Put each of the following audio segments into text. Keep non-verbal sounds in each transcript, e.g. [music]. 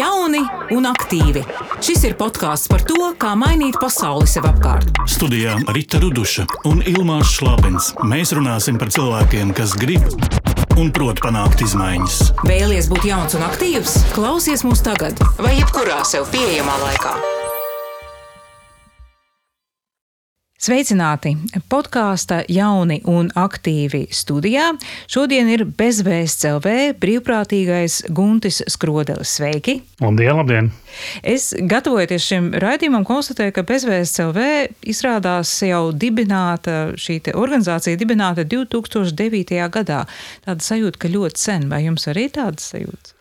Jauni un aktīvi. Šis ir podkāsts par to, kā mainīt pasauli sev apkārt. Studijā Rīta Ruduša un Ilmāns Šlapins. Mēs runāsim par cilvēkiem, kas grib un prot panākt izmaiņas. Vēlies būt jauns un aktīvs? Klausies mūs tagad, vai jebkurā sev pieejamā laikā. Sveicināti! Podkāsta jauni un aktīvi studijā. Šodien ir bezvēsts LV brīvprātīgais Guntis Skrodelis. Sveiki! Labdien, labdien! Es gatavojoties šim raidījumam, konstatēju, ka bezvēsts LV izrādās jau dibināta, šī organizācija dibināta 2009. gadā. Tāda sajūta, ka ļoti sen, vai jums arī tāda sajūta?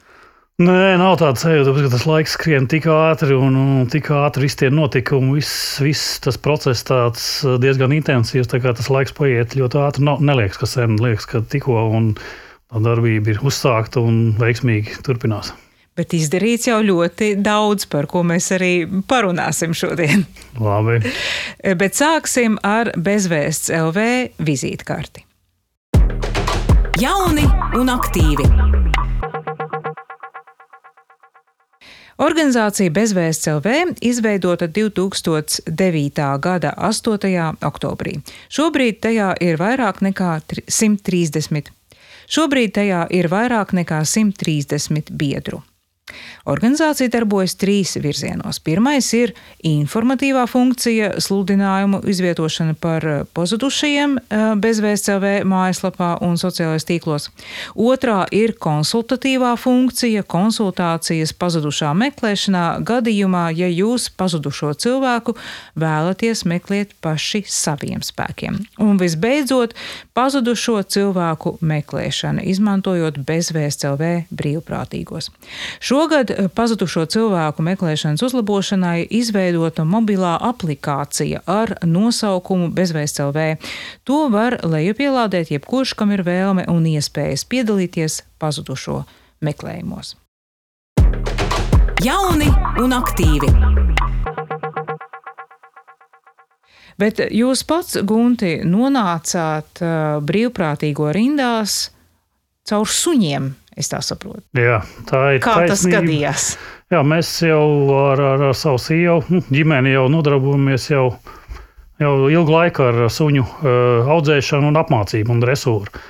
Nē, nav tāda sajūta, ka tas laiks skrien tik ātri un, un tik ātri viss tie notikumi, viss, viss tas process tāds uh, diezgan intensīvs. Tā kā tas laiks paiet ļoti ātri, nav, neliekas, ka sen, liekas, ka tikko un tā darbība ir uzsākta un veiksmīgi turpinās. Bet izdarīts jau ļoti daudz, par ko mēs arī parunāsim šodien. Labi. Bet sāksim ar bezvēsts LV vizītkarti. Jauni un aktīvi! Organizācija Bezvēsts LV izveidota 2009. gada 8. oktobrī. Šobrīd tajā ir vairāk nekā 130. Šobrīd tajā ir vairāk nekā 130 biedru. Organizācija darbojas trīs virzienos. Pirmais ir informatīvā funkcija, sludinājumu izvietošana par eh, pazudušajiem eh, bezvēsts CV mājaslapā un sociālajos tīklos. Otrā ir konsultatīvā funkcija, konsultācijas pazudušā meklēšanā gadījumā, ja jūs pazudušo cilvēku vēlaties meklēt paši saviem spēkiem. Un visbeidzot, pazudušo cilvēku meklēšana, izmantojot bezvēsts CV brīvprātīgos. Šogad pazudušo cilvēku meklēšanas uzlabošanai izveidota mobilā aplikācija ar nosaukumu Bezvēsts LV. To var lejupielādēt jebkurš, kam ir vēlme un iespējas piedalīties pazudušo meklējumos. Jauni un aktīvi! Bet jūs pats, Gunti, nonācāt uh, brīvprātīgo rindās caur suņiem. Es tā saprotu. Jā, tā ir. Kā taisnība. tas gadījās? Jā, mēs jau ar, ar, ar savu sievu nu, ģimeni jau nodarbojamies jau, jau ilgu laiku ar suņu uh, audzēšanu, un apmācību un dresūru.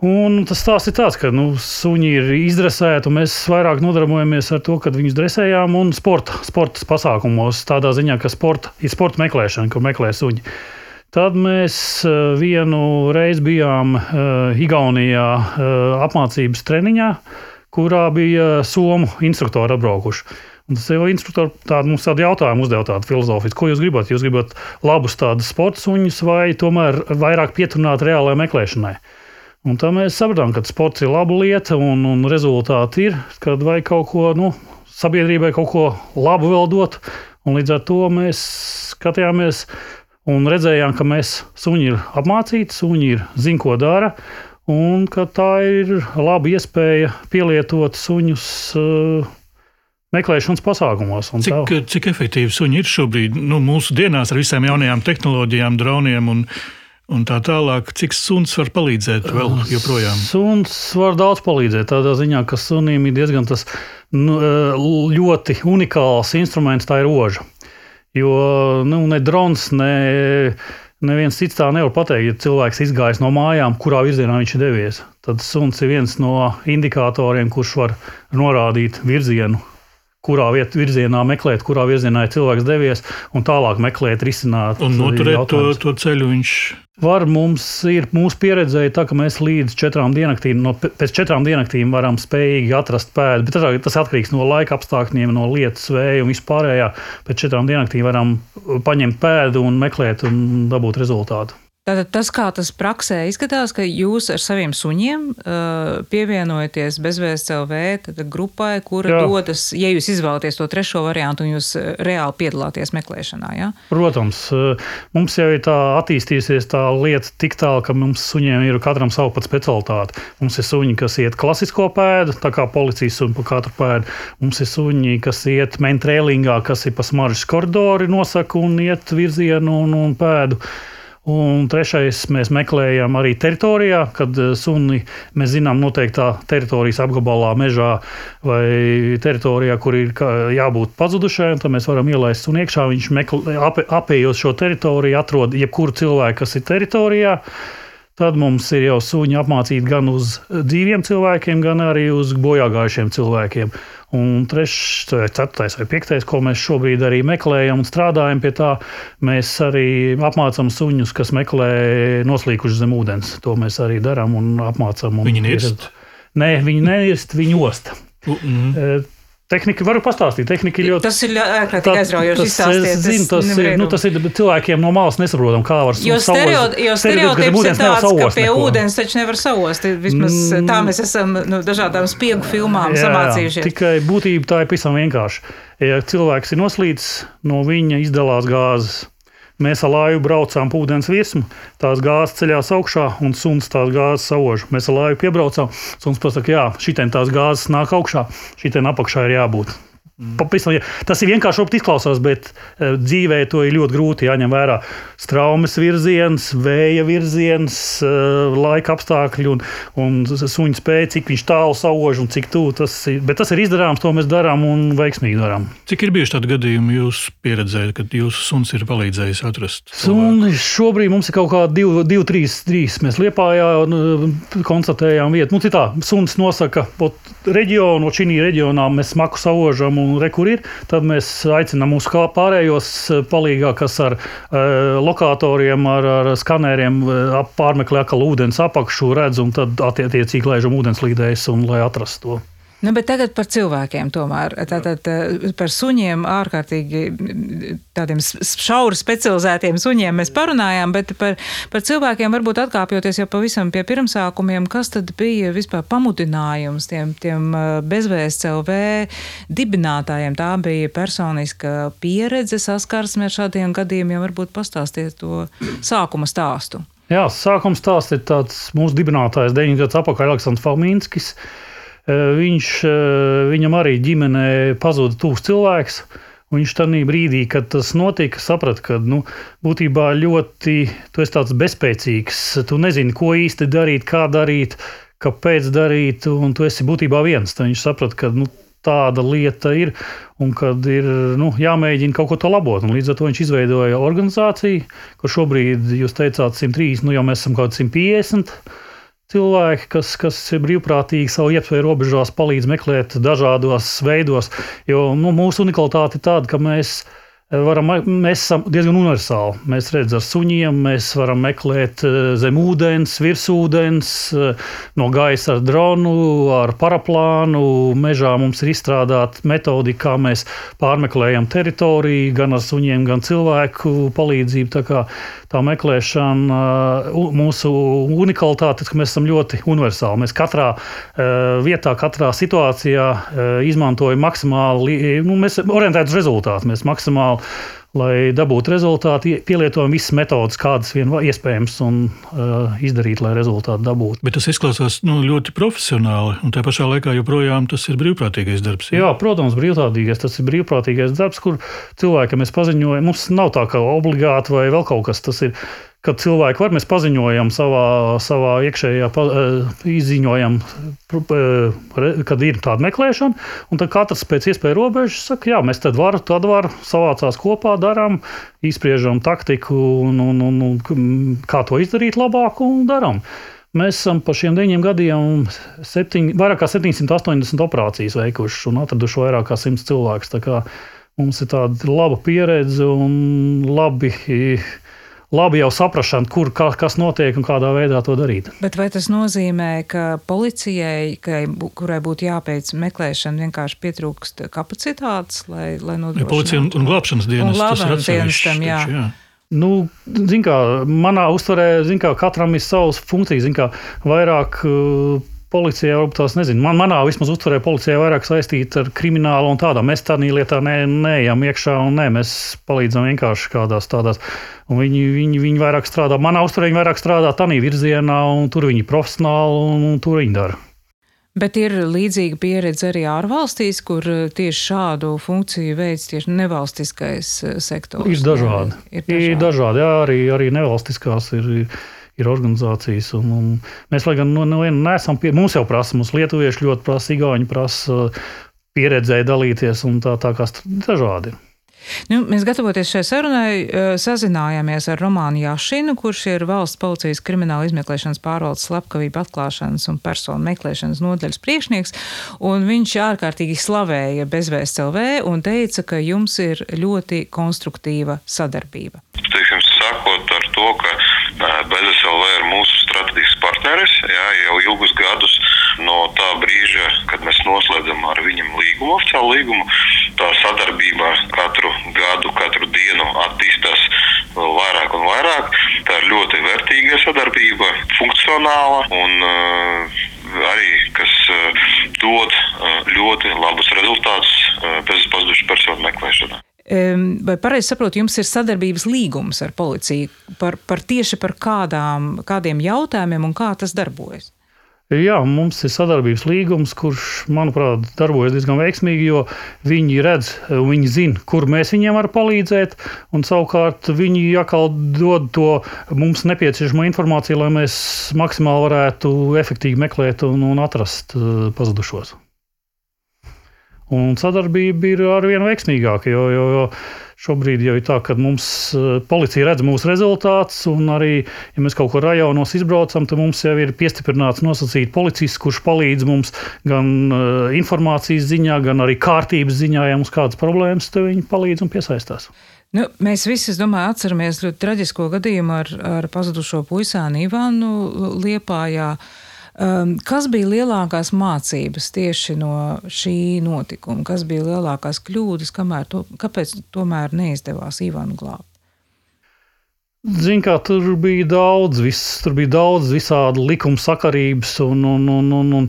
Un tas stāsts ir tāds, ka nu, suņi ir izdresēti, un mēs vairāk nodarbojamies ar to, kad viņus dresējām un sporta, sporta pasākumos. Tādā ziņā, ka sporta, ir sporta meklēšana, kur meklē suņi. Tad mēs eh, vienu reizi bijām eh, Igaunijā eh, apmācības treniņā, kurā bija somu instruktori apbraukuši. Un tas jau instruktors tādu mums tādu jautājumu uzdeva, tādu filozofisku, ko jūs gribat? Jūs gribat labus tādus sporta suņus vai tomēr vairāk pieturināt reālajai meklēšanai? Un tā mēs sapratām, ka sports ir laba lieta un, un rezultāti ir, kad vajag kaut ko nu, sabiedrībai kaut ko labu vēl dot. Un līdz ar to mēs skatījāmies Un redzējām, ka mēs suņi ir apmācīti, suņi ir zina, ko dara, un ka tā ir laba iespēja pielietot suņus. Uh, meklēšanas pasākumos. Cik, tā. cik efektīvi suņi ir šobrīd nu, mūsu dienās ar visām jaunajām tehnoloģijām, droniem un, un tā tālāk? Cik suns var palīdzēt vēl joprojām? Suns var daudz palīdzēt. Tādā ziņā, ka sunim ir diezgan tas nu, ļoti unikāls instruments, tā ir roža. Jo nu, ne drons, ne neviens cits tā nevar pateikt. Ja cilvēks izgājis no mājām, kurā virzienā viņš ir devies, tad suns ir viens no indikatoriem, kurš var norādīt virzienu, kurā viet, virzienā meklēt, kurā virzienā ir cilvēks devies, un tālāk meklēt, risināt. Un noturēt to, to ceļu viņš Var mums ir mūsu pieredze, tā, ka mēs līdz četrām dienaktīm, no, pēc četrām dienaktīm varam spējīgi atrast pēdu. Bet tas atkarīgs no laika apstākļiem, no lietas vēja un vispārējā. Pēc četrām dienaktīm varam paņemt pēdu un meklēt un dabūt rezultātu. Tātad tas, kā tas praksē izskatās, ka jūs ar saviem suņiem uh, pievienojaties bezvēsts LV grupai, kura Jā. dodas, ja jūs izvēlaties to trešo variantu un jūs uh, reāli piedalāties meklēšanā. Ja? Protams, uh, mums jau ir tā attīstījusies tā lieta tik tālu, ka mums suņiem ir katram savu pat specialitāti. Mums ir suņi, kas iet klasisko pēdu, tā kā policijas suņi pa katru pēdu. Mums ir suņi, kas iet mentrēlingā, kas ir pa smaržas koridori nosaka un iet virzienu un, un pēdu. Un trešais, mēs meklējam arī teritorijā, kad eh, suni mēs zinām noteiktā teritorijas apgabalā, mežā vai teritorijā, kur ir jābūt pazudušajam. Tad mēs varam ielaist suni iekšā. Viņš meklē, ap, apējot šo teritoriju, atrod jebkuru cilvēku, kas ir teritorijā. Tad mums ir jau suņi apmācīti gan uz dzīviem cilvēkiem, gan arī uz bojāgājušiem cilvēkiem. Un trešais, ceturtais vai piektais, ko mēs šobrīd arī meklējam un strādājam pie tā, mēs arī apmācām suņus, kas meklē noslīkuši zem ūdens. To mēs arī darām un apmācām. Un viņi nirst? Nē, viņi neirst, viņi ost. Uh -uh. Tehnika, varu pastāstīt, tehnika ir ļoti. Tas ir ārkārtīgi aizraujoši izstāstīt. Es zinu, tas, ir, nu, tas ir cilvēkiem no malas nesaprotam, kā var jo stereot, jo stereotips ir tāds, ka pie neko. ūdens taču nevar saost. Vismaz mm. tā mēs esam nu, dažādām spiegu filmām jā, samācījušies. Tikai būtība tā ir pavisam vienkārši. Ja cilvēks ir noslīdis, no viņa izdalās gāzes. Mēs ar lāju braucām pa ūdens virsmu, tās gāzes ceļās augšā un suns tās gāzes sauž. Mēs ar lāju piebraucām, suns pasakā, jā, šitien tās gāzes nāk augšā, šitien apakšā ir jābūt. Pavisam, tas ir vienkārši izklausās, bet uh, dzīvē to ir ļoti grūti jāņem vērā. Straumes virziens, vēja virziens, uh, laika apstākļi un, un suņa spēja, cik tālu sauž un cik tuvu tas ir. Bet tas ir izdarāms, to mēs darām un veiksmīgi darām. Cik ir bijuši tādi gadījumi jūs pieredzējat, kad jūsu suns ir palīdzējis atrast? Suni šobrīd mums ir kaut kādi divi, divi trīs, trīs. Mēs Liepājā nu, konstatējām vietu. Nu, citā, suns nosaka reģionu, šī reģionā mēs smaku saužam. Un, un re, kur ir, tad mēs aicinām mūsu pārējos eh, palīgā, kas ar uh, lokatoriem, ar, ar skaneriem uh, pārmeklē atkal ūdens apakšu, redz un tad attiecīgi laižam ūdenslīdējus un lai atrastu to. Nu, bet tagad par cilvēkiem tomēr. Tātad eh, par suņiem ārkārtīgi tādiem šauri specializētiem suņiem mēs parunājām, bet par, par cilvēkiem varbūt atkāpjoties jau pavisam pie pirmsākumiem, kas tad bija vispār pamudinājums tiem, tiem eh, bezvēsts LV dibinātājiem. Tā bija personiska pieredze saskarsme ar šādiem gadījumiem. Varbūt pastāstiet to sākuma stāstu. Jā, sākuma stāsts ir tāds mūsu dibinātājs 9 gadus atpakaļ Aleksandrs Falmīnskis. Viņš, viņam arī ģimenē pazuda tūs cilvēks. Viņš tajā brīdī, kad tas notika, saprata, ka nu, būtībā ļoti tu esi tāds bezspēcīgs. Tu nezini, ko īsti darīt, kā darīt, kāpēc darīt, un tu esi būtībā viens. Tad viņš saprata, ka nu, tāda lieta ir un kad ir nu, jāmēģina kaut ko to labot. Un līdz ar to viņš izveidoja organizāciju, kur šobrīd jūs teicāt 130, nu jau mēs esam kaut kādi 150 cilvēki, kas, kas brīvprātīgi savu iespēju robežās, palīdz meklēt dažādos veidos. Jo nu, mūsu unikalitāte ir tāda, ka mēs varam, mēs esam diezgan universāli. Mēs redzam, ar suņiem mēs varam meklēt eh, zem ūdens, virs ūdens, eh, no gaisa ar dronu, ar paraplānu. Mežā mums ir izstrādāta metodika, kā mēs pārmeklējam teritoriju, gan ar suņiem, gan cilvēku palīdzību. Tā, kā, tā meklēšana, mūsu unikalitāte ka mēs esam ļoti universāli. Mēs katrā eh, vietā, katrā situācijā izmantojam maksimāli, nu, mēs orientēti uz rezultātu. Mēs maksimāli lai dabūtu rezultātu, pielietojam visas metodas, kādas vien iespējams, un uh, izdarīt, lai rezultātu dabūtu. Bet tas izklausās nu, ļoti profesionāli, un tā pašā laikā joprojām tas ir brīvprātīgais darbs. Jā, jā protams, brīvprātīgais. Tas ir brīvprātīgais darbs, kur cilvēkam mēs paziņojam, mums nav tā kā obligāti vai vēl kaut kas. Tas ir kad cilvēki var, mēs paziņojam savā, savā iekšējā, pa, eh, izziņojam, eh, kad ir tāda meklēšana, un tad katrs pēc iespējas robežas saka, jā, mēs tad varam, tad varam, savācās kopā, darām, izspriežam taktiku un, un, un, un kā to izdarīt labāk un darām. Mēs esam pa šiem deviņiem gadiem septiņ, vairāk kā 780 operācijas veikuši un atraduši vairāk kā 100 cilvēkus. Mums ir tāda laba pieredze un labi labi jau saprašana, kur ka, kas notiek un kādā veidā to darīt. Bet vai tas nozīmē, ka policijai, ka, kurai būtu jāpēc meklēšana, vienkārši pietrūkst kapacitātes, lai, lai nodrošinātu? Ja policija un, un glābšanas dienas. Un glābšanas dienestam, jā. Taču, jā. Nu, kā, manā uztverē, kā, katram ir savas funkcijas. Kā, vairāk uh, policijai, varbūt tās nezinu. Man, manā vismaz uztverē policijai vairāk saistīta ar kriminālu un tādām. Mēs tādā lietā ne, neejam iekšā un ne, mēs palīdzam vienkārši kādās tādās. Un viņi, viņi, viņi vairāk strādā, manā uztverē viņi vairāk strādā tādā virzienā, un tur viņi profesionāli un, un tur viņi dara. Bet ir līdzīga pieredze arī ārvalstīs, kur eh, tieši šādu funkciju veids tieši nevalstiskais eh, sektors. Ir dažādi. Ir dažādi, ir dažādi jā, arī, arī nevalstiskās ir. Ir organizācijas, un, un mēs, lai gan no, no viena neesam, pie, mums jau prasa, mums lietuvieši ļoti prasa, igauņi prasa pieredzēji dalīties, un tā, tā kā dažādi. Nu, mēs gatavoties šai sarunai, eh, sazinājāmies ar Romānu Jašinu, kurš ir valsts policijas krimināla izmeklēšanas pārvaldes slepkavību atklāšanas un personu meklēšanas nodaļas priekšnieks. Viņš ārkārtīgi slavēja bezvēsts LV un teica, ka jums ir ļoti konstruktīva sadarbība. Teiksim, sākot ar to, ka Bezvēsts LV ir mūsu strateģisks partneris jā, jau ilgus gadus no tā brīža, kad mēs noslēdzam ar viņiem līgumu, oficiālu līgumu. Tā sadarbība katru gadu, katru dienu attīstās vēl vairāk un vairāk. Tā ir ļoti vērtīga sadarbība, funkcionāla un uh, arī kas uh, dod uh, ļoti labus rezultātus bez pazudušu personu meklēšanā. Vai pareizi saprotu, jums ir sadarbības līgums ar policiju par, par tieši par kādām, kādiem jautājumiem un kā tas darbojas? Jā, mums ir sadarbības līgums, kurš, manuprāt, darbojas diezgan veiksmīgi, jo viņi redz, viņi zina, kur mēs viņiem varam palīdzēt, un savukārt viņi atkal dod to mums nepieciešamo informāciju, lai mēs maksimāli varētu efektīvi meklēt un, un atrast uh, pazudušos. Un sadarbība ir arvien veiksmīgāka, jo, jo, jo Šobrīd jau ir tā, ka mums eh, policija redz mūsu rezultātus, un arī, ja mēs kaut kur rajonos izbraucam, tad mums jau ir piestiprināts nosacīt policists, kurš palīdz mums gan uh, informācijas ziņā, gan arī kārtības ziņā, ja mums kādas problēmas, tad viņi palīdz un piesaistās. Nu, mēs visi, domāju, atceramies ļoti traģisko gadījumu ar, ar pazudušo puisāni Ivanu Liepājā. Uh, Um, kas bija lielākās mācības tieši no šī notikuma? Kas bija lielākās kļūdas, to, kāpēc tomēr neizdevās Ivanu glābt? Ziniet, kā tur bija daudz, viss, tur bija daudz visādi likumsakarības un, un, un, un, un,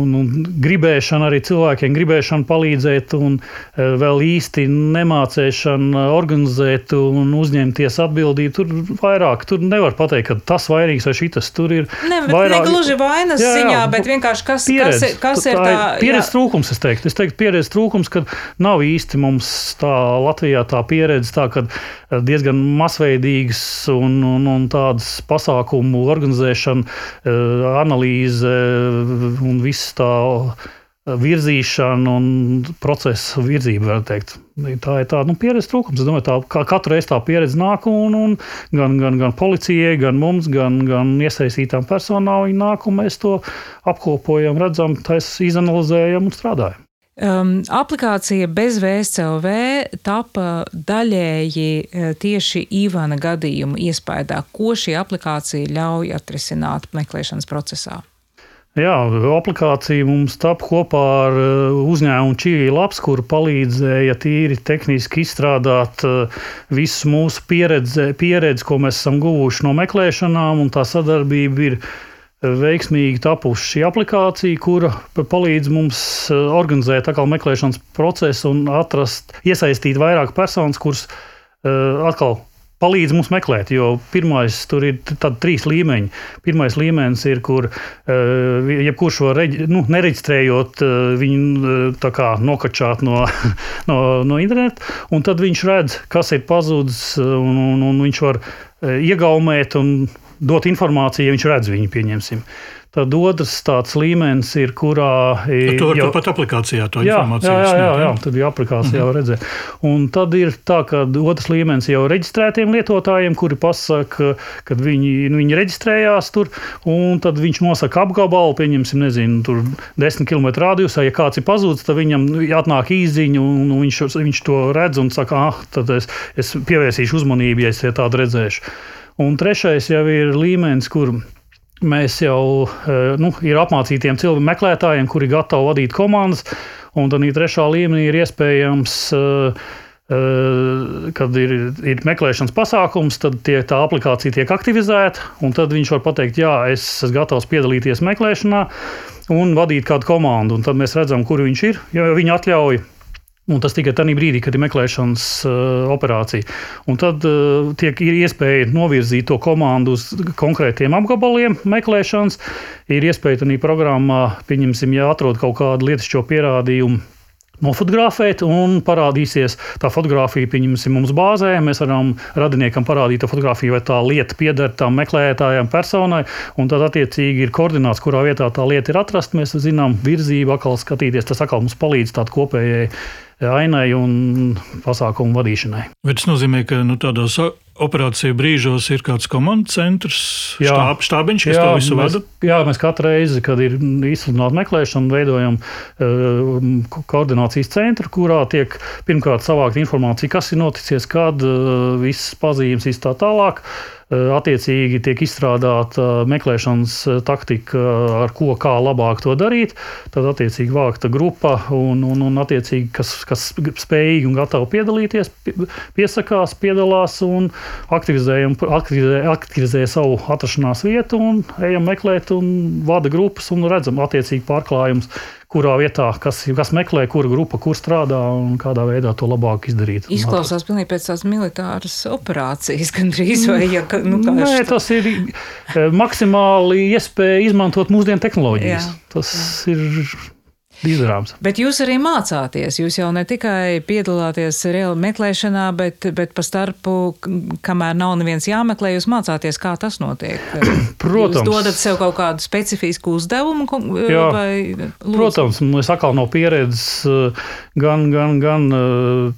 un, un gribēšana arī cilvēkiem, gribēšana palīdzēt, un e, vēl īsti nemācēšana organizēt un uzņemties atbildību. Tur vairāk, tur nevar pateikt, ka tas vainīgs vai šitas. Tur ir ne, vairāk. Ne gluži vainas jā, jā, ziņā, bet vienkārši kas, pieredze, kas, kas ir tā? tā pieredzes trūkums, es teiktu. Es teiktu, pieredzes trūkums, ka nav īsti mums tā Latvijā tā pieredze, tā, ka diezgan masveidīgas un, un, un tādas pasākumu organizēšana, eh, analīze un viss tā virzīšana un procesa virzība, var teikt. Tā ir tāda nu, pieredzes trūkums. Es domāju, ka katru reizi tā pieredze nāk, un, un gan, gan, gan policijai, gan mums, gan, gan iesaistītām personām nāk, un mēs to apkopojam, redzam, izanalizējam un strādājam. Um, aplikācija bez VSCLV tapa daļēji e, tieši Ivana gadījuma iespējā, ko šī aplikācija ļauj atrisināt meklēšanas procesā. Jā, aplikācija mums tapa kopā ar e, uzņēmumu Čīvi Labs, kur palīdzēja tīri tehniski izstrādāt e, visu mūsu pieredzi, pieredzi, ko mēs esam guvuši no meklēšanām, un tā sadarbība ir veiksmīgi tapusi šī aplikācija, kura palīdz mums eh, organizēt meklēšanas procesu un atrast, iesaistīt vairāk personas, kuras uh, atkal palīdz mums meklēt. Jo pirmais tur ir trīs līmeņi. Pirmais līmenis ir, kur uh, jebkurš var reģi, nu, nereģistrējot viņu kā, nokačāt no, [laughs] no, no interneta, un tad viņš redz, kas ir pazudis, un, un, un viņš var iegaumēt un dot informāciju, ja viņš redz viņu, pieņemsim. Tad otrs tāds līmenis ir, kurā ir. To var jau pat aplikācijā to jā, informāciju. Jā, jā, jā, jā, tad jau aplikācijā mm -hmm. redzēt. Un tad ir tā, ka otrs līmenis jau reģistrētiem lietotājiem, kuri pasaka, ka viņi, nu, viņi reģistrējās tur, un tad viņš nosaka apgabalu, pieņemsim, nezinu, tur 10 km radiusā. Ja kāds ir pazudis, tad viņam atnāk īziņa, un viņš, viņš to redz un saka, ah, tad es, es pievērsīšu uzmanību, ja es tādu redzēšu. Un trešais jau ir līmenis, kur mēs jau eh, nu, ir apmācītiem cilvēku meklētājiem, kuri gatavi vadīt komandas. Un tad trešā līmenī ir iespējams, eh, eh, kad ir, ir meklēšanas pasākums, tad tie, tā aplikācija tiek aktivizēta. Tad viņš var pateikt, jā, es esmu gatavs piedalīties meklēšanā un vadīt kādu komandu. Un tad mēs redzam, kur viņš ir. Jo viņa atļauj Un tas tikai tajā brīdī, kad ir meklēšanas uh, operācija. Un tad uh, tiek, ir iespēja novirzīt to komandu uz konkrētiem apgabaliem meklēšanas. Ir iespēja tajā programmā, pieņemsim, ja atrod kaut kādu lietišķo pierādījumu nofotografēt, un parādīsies tā fotografija, pieņemsim, mums bāzē. Mēs varam radiniekam parādīt to fotografiju, vai tā lieta pieder tam meklētājam, personai, tad attiecīgi ir koordināts, kurā vietā tā lieta ir atrasta. Mēs zinām virzību, atkal skatīties. Tas atkal mums palīdz tādā kopējai ainai un pasākumu vadīšanai. Bet tas nozīmē, ka nu, tādos operāciju brīžos ir kāds komandas centrs, štāb, štābiņš, kas jā, to visu vada? Jā, mēs katru reizi, kad ir izsludināta meklēšana, veidojam uh, koordinācijas centru, kurā tiek pirmkārt savākt informācija, kas ir noticis, kad uh, visas pazīmes, viss tā tālāk. Uh, attiecīgi tiek izstrādāta meklēšanas eh, taktika, ar ko kā labāk to darīt. Tad, attiecīgi, vākta grupa un, un, un attiecīgi, kas, kas spējīgi un gatavi piedalīties, piesakās, piedalās un aktivizē, aktivizē, aktivizē savu atrašanās vietu un ejam meklēt un vada grupas un redzam attiecīgi pārklājumus kurā vietā, kas, kas meklē, kura grupa, kur strādā un kādā veidā to labāk izdarīt. Izklausās pilnīgi pēc tās militāras operācijas, [laughs] gandrīz vai ja, nu, Nē, tas ir eh, maksimāli iespēja izmantot mūsdienu tehnoloģijas. Jā, tas jā. ir izdarāms. Bet jūs arī mācāties. Jūs jau ne tikai piedalāties reāli meklēšanā, bet, bet pa starpu, kamēr nav neviens jāmeklē, jūs mācāties, kā tas notiek. [clears throat] Protams. Jūs dodat sev kaut kādu specifisku uzdevumu? Jā, vai, protams, mēs atkal no pieredzes gan, gan, gan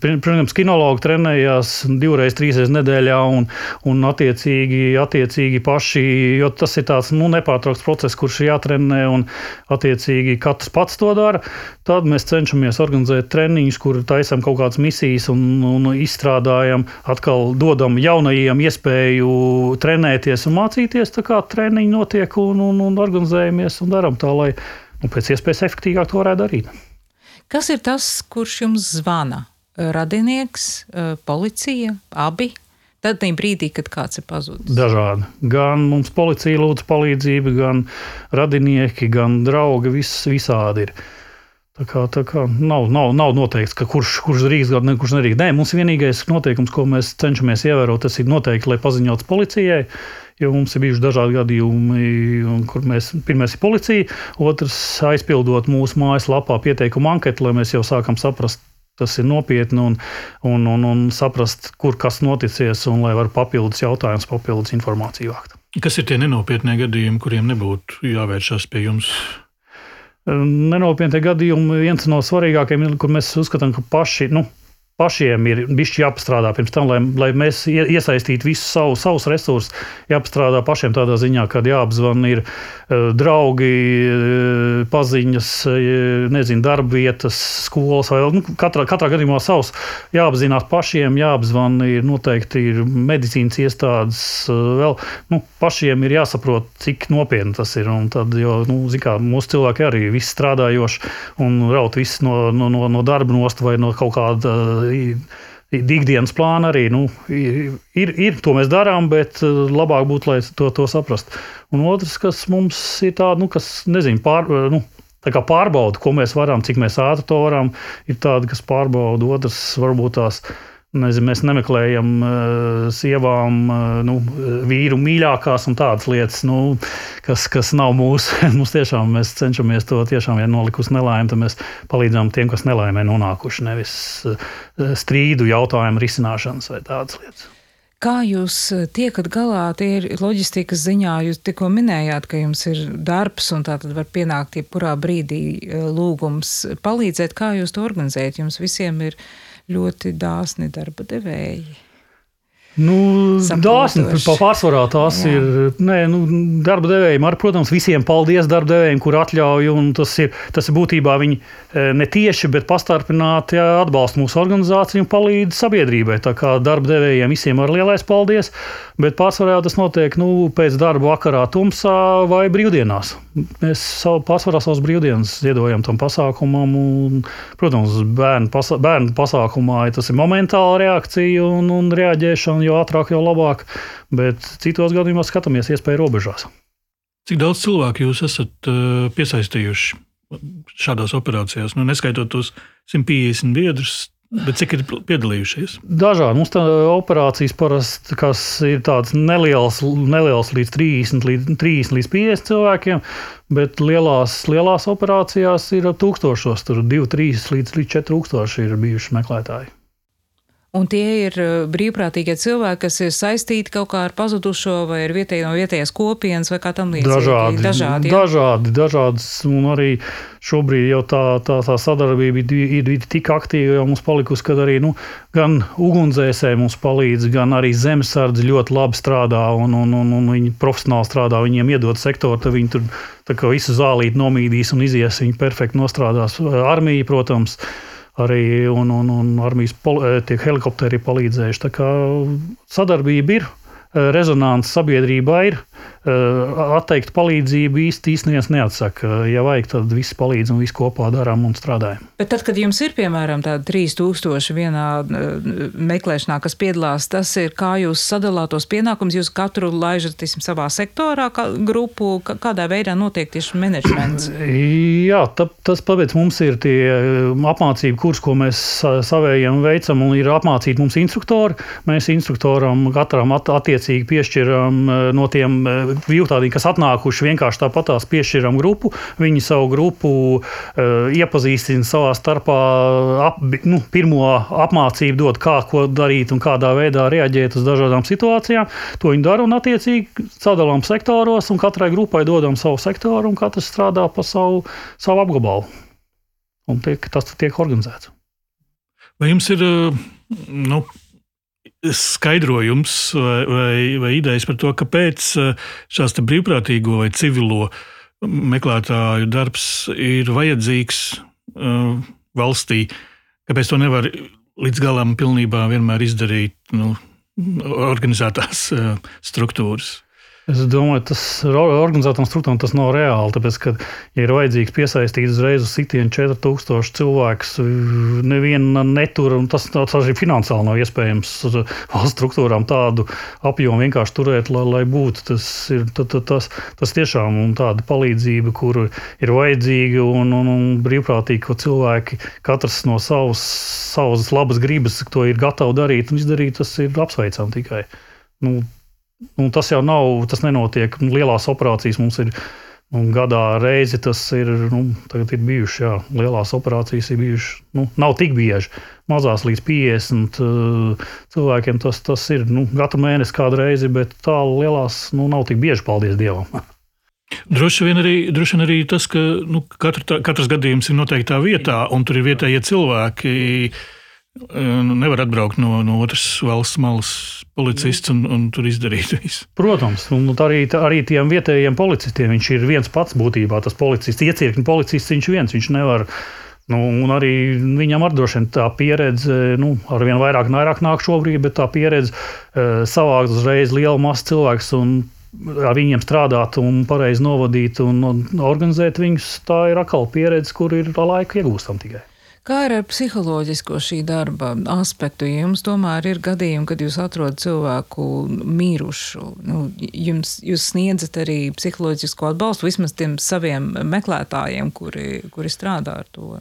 protams, kinologi trenējās divreiz, trīsreiz nedēļā un, un attiecīgi, attiecīgi paši, jo tas ir tāds nu, nepārtraukts process, kurš jātrenē un attiecīgi katrs pats to dara dara. Tad mēs cenšamies organizēt treniņus, kur taisām kaut kādas misijas un, un izstrādājam, atkal dodam jaunajiem iespēju trenēties un mācīties. Tā kā treniņi notiek un, un, un organizējamies un darām tā, lai nu, pēc iespējas efektīvāk to varētu darīt. Kas ir tas, kurš jums zvana? Radinieks, policija, abi? Tad brīdī, kad kāds ir pazudis. Dažādi. Gan mums policija lūdz palīdzību, gan radinieki, gan draugi. Viss visādi ir. Tā kā, tā kā nav, nav, nav noteikts, ka kurš, kurš drīkst, gan kurš nedrīkst. Nē, mums vienīgais noteikums, ko mēs cenšamies ievērot, tas ir noteikti, lai paziņots policijai. Jo mums ir bijuši dažādi gadījumi, kur mēs pirmais ir policija, otrs aizpildot mūsu mājaslapā pieteikumu anketu, lai mēs jau sākam saprast, tas ir nopietni un, un, un, un saprast, kur kas noticies, un lai var papildus jautājumus, papildus informāciju vākt. Kas ir tie nenopietnie gadījumi, kuriem nebūtu jāvēršas pie jums? Nenopietni gadījumi, viens no svarīgākajiem, kur mēs uzskatām, ka paši. Nu, pašiem ir bijis jāpastrādā pirms tam, lai, lai mēs iesaistītu visus savu, savus resursus. Jāpastrādā pašiem tādā ziņā, ka jāapzvanīt ir uh, draugi, uh, paziņas, uh, nezinu, darba vietas, skolas vai nu, katrā, katrā gadījumā savs. Jāapzinās pašiem, jāapzvanīt, ir noteikti ir medicīnas iestādes. Vēl nu, pašiem ir jāsaprot, cik nopietni tas ir. Un tad, jo nu, kā, mūsu cilvēki arī viss strādājoši un raut visu no, no, no, no darba nost vai no kaut kāda ikdienas plāna arī nu, ir, ir. To mēs darām, bet eh, labāk būtu, lai to, to saprastu. Un otrs, kas mums ir tāds, nu, kas nezinu, pār, nu, pārbauda, ko mēs varam, cik mēs ātri to varam, ir tādi, kas pārbauda, otrs varbūt tās Nezinu, mēs nemeklējam uh, sievām uh, nu, vīru mīļākās un tādas lietas, nu, kas, kas nav mūsu. [laughs] Mums tiešām mēs cenšamies to tiešām, ja nolikus nelaimi, tad mēs palīdzam tiem, kas nelaimē nonākuši, nevis uh, strīdu jautājumu risināšanas vai tādas lietas. Kā jūs tiekat galā? Tie ir loģistikas ziņā. Jūs tikko minējāt, ka jums ir darbs un tā tad var pienākt jebkurā brīdī lūgums palīdzēt. Kā jūs to organizējat? Jums visiem ir ļoti dāsni darba devēji. Nu, dāsni pārsvarā tās Jā. ir. Nē, nu, darba devējiem arī, protams, visiem paldies darba devējiem, kur atļauj. Tas ir, tas ir būtībā viņi e, ne tieši, bet pastarpināti atbalsta mūsu organizāciju un palīdz sabiedrībai. Tā kā darba devējiem visiem ir lielais paldies, bet pārsvarā tas notiek nu, pēc darba vakarā, tumsā vai brīvdienās. Mēs savu, pārsvarā savus brīvdienas ziedojam tam pasākumam. Un, protams, bērnu, pasa, bērnu pasākumā tas ir momentāla reakcija un, un reaģēšana jo ātrāk, jo labāk. Bet citos gadījumos skatāmies iespēju robežās. Cik daudz cilvēku jūs esat uh, piesaistījuši šādās operācijās? Nu, neskaitot tos 150 biedrus, Bet cik ir piedalījušies? Dažādi. Mums tā operācijas parasti ir tādas nelielas, nelielas līdz 30, līdz 30 līdz 50 cilvēkiem, bet lielās, lielās operācijās ir tūkstošos, tur 2, 3 līdz 4 tūkstoši ir bijuši meklētāji. Un tie ir eh, brīvprātīgie cilvēki, kas ir saistīti kaut kā ar pazudušo, vai ir vietēji no vietējās kopienas, vai kā tam līdzīgi. Dažādi, dažādi, ja? dažādi, dažādas, un arī šobrīd jau tā, tā, tā sadarbība ir, ir tik aktīva, jau mums palikusi, ka arī nu, gan ugunsdzēsēji mums palīdz, gan arī zemesardze ļoti labi strādā, un, un, un, un viņi profesionāli strādā, viņiem iedod sektoru, tad viņi tur visu zālīti nomīdīs un izies, viņi perfekti nostrādās. Armija, protams, arī un, un, un armijas pol, eh, helikopteri palīdzējuši. Tā kā sadarbība ir, eh, rezonance sabiedrībā ir. Eh, atteikt palīdzību īsti īstenībā neatsaka. Ja vajag, tad viss palīdz un viss kopā darām un strādājam. Bet tad, kad jums ir piemēram tādi 3000 vienā eh, meklēšanā, kas piedalās, tas ir kā jūs sadalāt tos pienākumus, jūs katru laižat tisim, savā sektorā, kā grupu, kādā veidā notiek tieši menedžments? [clears throat] Jā, tā, tas pēc mums ir tie eh, apmācību kurs, ko mēs savējiem veicam, un ir apmācīti mums instruktori. Mēs instruktoram katram attiecīgi piešķiram no tiem brīvtādi, kas atnākuši vienkārši tāpatās piešķiram grupu. Viņi savu grupu uh, iepazīstina savā starpā, ap, nu, pirmo apmācību dod, kā ko darīt un kādā veidā reaģēt uz dažādām situācijām. To viņi dara un attiecīgi sadalām sektoros, un katrai grupai dodam savu sektoru, un katrs strādā pa savu, savu apgabalu. Un tiek, tas tiek organizēts. Vai jums ir nu, skaidrojums vai, vai, vai idejas par to, kāpēc eh, šāds brīvprātīgo vai civilo meklētāju darbs ir vajadzīgs uh, valstī, kāpēc to nevar līdz galam pilnībā vienmēr izdarīt nu, organizētās uh, struktūras. Es domāju, tas organizētām struktūrām tas nav reāli. Tāpēc, ka, ja ir vajadzīgs piesaistīt uzreiz uz sitienu 4000 cilvēkus, neviena netur, un tas, tas arī finansiāli nav iespējams valsts struktūrām tādu apjomu vienkārši turēt, lai, lai būtu. Tas ir tas, tas, tas tiešām tāda palīdzība, kur ir vajadzīga un, un, un brīvprātīgi, ko cilvēki katrs no savas, savas labas gribas to ir gatavi darīt un izdarīt, tas ir apsveicami tikai. Nu, Un tas jau nav, tas nenotiek. Lielās operācijas mums ir nu, gadā reizi. Tas ir, nu, ir bijušas, jā, lielās operācijas ir bijušas. Nu, nav tik bieži. Mazās līdz 50 uh, cilvēkiem tas, tas ir nu, katru mēnesi kādu reizi, bet tā lielās nu, nav tik bieži, paldies Dievam. [laughs] Droši vien arī, droši vien arī tas, ka nu, katra, katrs gadījums ir noteiktā vietā, un tur ir vietējie cilvēki. Nu, nevar atbraukt no, no otras valsts malas policists un, un tur izdarīt [laughs] visu. Protams, un arī, arī tiem vietējiem policistiem viņš ir viens pats būtībā. Tas policists, iecirkņa policists, viņš viens, viņš nevar. Nu, un arī viņam ar droši vien tā pieredze, nu, ar vien vairāk vairāk nāk šobrīd, bet tā pieredze savākt uzreiz lielu masu cilvēku un ar viņiem strādāt un pareizi novadīt un, organizēt viņus, tā ir atkal pieredze, kur ir laika iegūstam tikai. Kā ir ar psiholoģisko šī darba aspektu? Ja jums tomēr ir gadījumi, kad jūs atrodat cilvēku mīrušu, nu, jums, jūs sniedzat arī psiholoģisko atbalstu vismaz tiem saviem meklētājiem, kuri, kuri strādā ar to.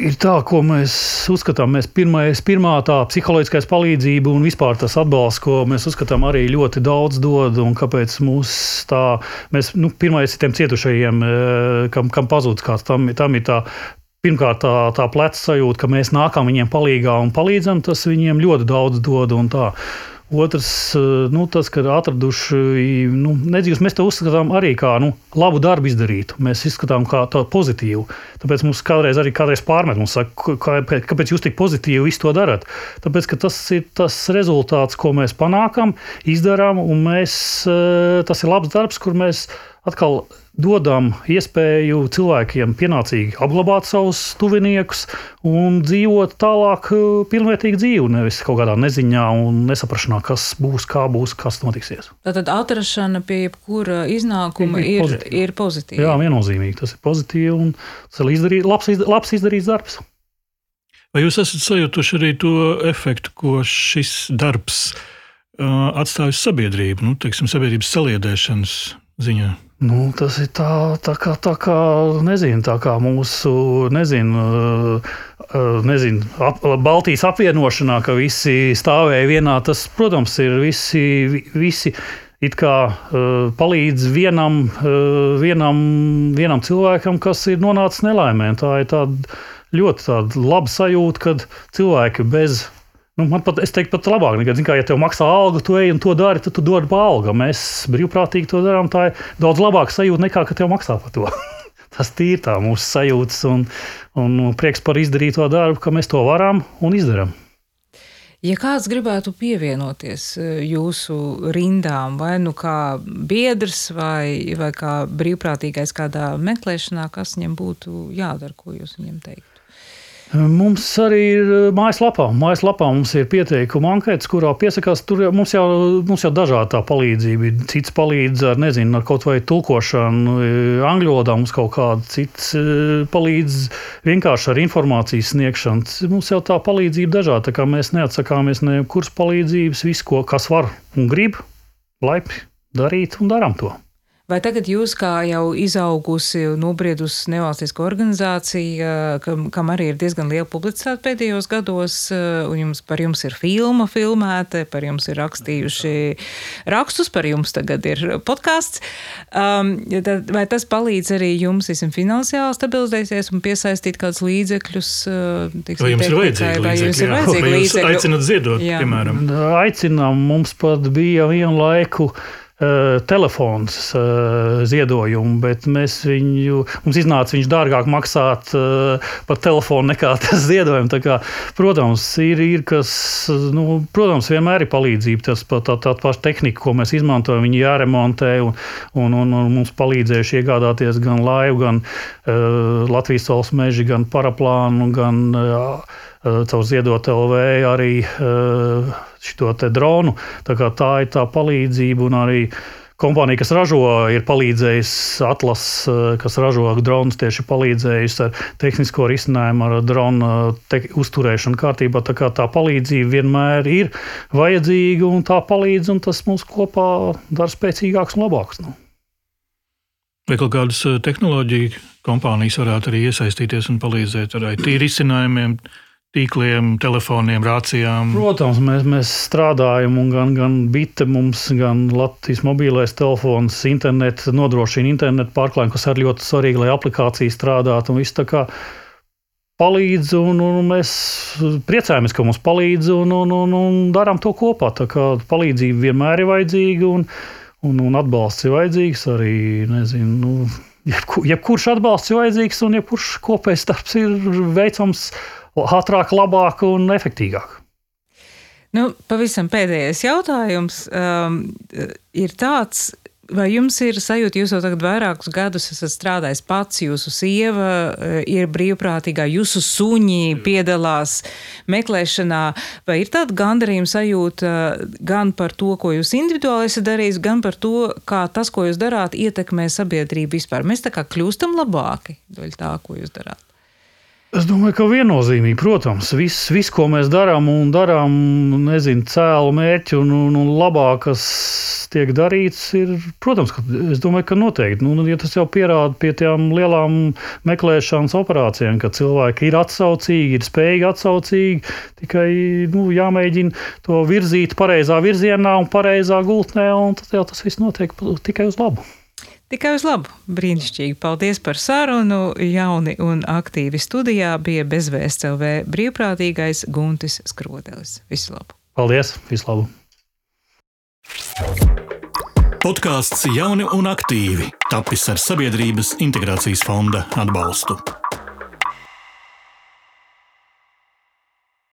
Ir tā, ko mēs uzskatām. Mēs pirmais, pirmā tā psiholoģiskā palīdzība un vispār tas atbalsts, ko mēs uzskatām, arī ļoti daudz dod. Un kāpēc mums tā, mēs, nu, pirmais ir tiem cietušajiem, eh, kam, kam pazūd kāds, tam, tam ir tā Pirmkārt, tā, tā pleca sajūta, ka mēs nākam viņiem palīdzīgā un palīdzam, tas viņiem ļoti daudz dod. Otrs, nu, tas, ka atraduši, nu, nedzīvs, mēs to uzskatām arī kā nu, labu darbu izdarītu. Mēs izskatām kā tādu pozitīvu. Tāpēc mums kādreiz arī kādreiz pārmet, mums saka, kā, kāpēc jūs tik pozitīvi visu to darat. Tāpēc, tas ir tas rezultāts, ko mēs panākam, izdarām, un mēs, tas ir labs darbs, kur mēs atkal dodam iespēju cilvēkiem pienācīgi apglabāt savus tuviniekus un dzīvot tālāk, eh, pilnvērtīgu dzīvi, nevis kaut kādā neziņā un nesaprašanā, kas būs, kā būs, kas notiksies. Tātad atrašana pie jebkura iznākuma ir, ir, ir pozitīva. Jā, viennozīmīgi tas ir pozitīvi un tas ir izdarīt, labs, labs izdarīts darbs. Vai jūs esat sajutuši arī to efektu, ko šis darbs uh, atstāj uz sabiedrību, nu, teiksim, sabiedrības saliedēšanas ziņā? Nu, tas ir tā, tā, kā, tā kā, nezinu, tā kā mūsu, nezinu, nezinu ap, Baltijas apvienošanā, ka visi stāvēja vienā. Tas, protams, ir visi, visi it kā uh, palīdz vienam, uh, vienam, vienam cilvēkam, kas ir nonācis nelaimē. Tā ir tāda ļoti tāda laba sajūta, kad cilvēki bez Nu, man pat, es teiktu, pat labāk, nekā, kā, ja tev maksā algu, tu ej un to dari, tad tu dod pa algu. Mēs brīvprātīgi to darām. Tā ir daudz labāka sajūta nekā, ka tev maksā par to. [laughs] Tas ir tā mūsu sajūtas un, un prieks par izdarīto darbu, ka mēs to varam un izdarām. Ja kāds gribētu pievienoties e, jūsu rindām, vai nu kā biedrs, vai, vai kā brīvprātīgais kādā meklēšanā, kas viņam būtu jādara, ko jūs viņam teiktu? Mums arī ir eh, mājaslapā. Mājaslapā mums ir pieteikuma anketas, kurā piesakās. Tur mums jau, mums jau dažādi tā palīdzība. Cits palīdz ar, nezinu, ar kaut vai tulkošanu, eh, angļu valodā mums kaut kāda, cits eh, palīdz vienkārši ar informācijas sniegšanu. Mums jau tā palīdzība dažāda, tā kā mēs neatsakāmies ne kuras palīdzības, visu, ko, kas var un grib, laipni darīt un darām to. Vai tagad jūs, kā jau izaugusi un nobriedusi nevalstiska organizācija, kam, kam arī ir diezgan liela publicitāte pēdējos gados, un jums, par jums ir filma filmēta, par jums ir rakstījuši rakstus, par jums tagad ir podkāsts, um, vai tas palīdz arī jums, esam finansiāli stabilizēties un piesaistīt kādus līdzekļus? Tiksim, vai jums ir vajadzīgi līdzekļi? Vajadzīgi vai jūs aicinat ziedot, jā. piemēram? Aicinām, mums pat bija vienu laiku uh, telefons uh, ziedojumu, bet mēs viņu, mums iznāca viņš dārgāk maksāt uh, par telefonu nekā [laughs] tas ziedojums. Kā, protams, ir, ir kas, nu, protams, vienmēr ir palīdzība. Tas pat tā, tā paša tehnika, ko mēs izmantojam, viņi jāremontē un, un, un, un mums palīdzējuši iegādāties gan laivu, gan uh, Latvijas valsts meži, gan paraplānu, gan uh, caur ziedot LV arī uh, šo dronu. Tā, tā ir tā palīdzība un arī. Kompānija, kas ražo, ir palīdzējusi, Atlas, eh, kas ražo dronus, tieši palīdzējusi ar tehnisko risinājumu, ar dronu te, uzturēšanu kārtībā. Tā kā tā palīdzība vienmēr ir vajadzīga un tā palīdz, un tas mūs kopā dara spēcīgāks un labāks. Nu. Vai kaut kādas eh, tehnoloģiju kompānijas varētu arī iesaistīties un palīdzēt ar IT risinājumiem? Tīkliem, telefoniem, rācijām. Protams, mēs, mēs strādājam, un gan, gan bite mums, gan Latvijas mobilais telefons, internets nodrošina internetu pārklājumu, kas ir ļoti svarīgi, lai aplikācija strādātu. Un viss tā kā palīdz, un, un mēs priecājamies, ka mums palīdz, un, un, un, un darām to kopā. Tā kā palīdzība vienmēr ir vajadzīga, un, un, un atbalsts ir vajadzīgs arī, nezinu, nu, jebkur, jebkurš atbalsts ir vajadzīgs, un jebkurš kopējs darbs ir veicams ātrāk, labāk un efektīvāk. Nu, pavisam pēdējais jautājums um, ir tāds, vai jums ir sajūta, jūs jau tagad vairākus gadus esat strādājis pats, jūsu sieva uh, ir brīvprātīgā, jūsu suņi piedalās meklēšanā, vai ir tāda gandarījuma sajūta gan par to, ko jūs individuāli esat darījis, gan par to, kā tas, ko jūs darāt, ietekmē sabiedrību vispār? Mēs tā kā kļūstam labāki daļ tā, ko jūs darāt. Es domāju, ka viennozīmīgi, protams, viss, vis, ko mēs darām un darām, nezinu, cēlu mērķi un, un, un labākas tiek darīts, ir, protams, ka es domāju, ka noteikti. Nu, ja tas jau pierāda pie tām lielām meklēšanas operācijām, ka cilvēki ir atsaucīgi, ir spējīgi atsaucīgi, tikai nu, jāmēģina to virzīt pareizā virzienā un pareizā gultnē, un tad jau tas viss notiek tikai uz labu. Tikai uz labu. Brīnišķīgi. Paldies par sarunu. Jauni un aktīvi studijā bija bezvēsts LV brīvprātīgais Guntis Skrodelis. Visu labu! Paldies! Visu labu! Podkāsts Jauni un aktīvi tapis ar Sabiedrības integrācijas fonda atbalstu.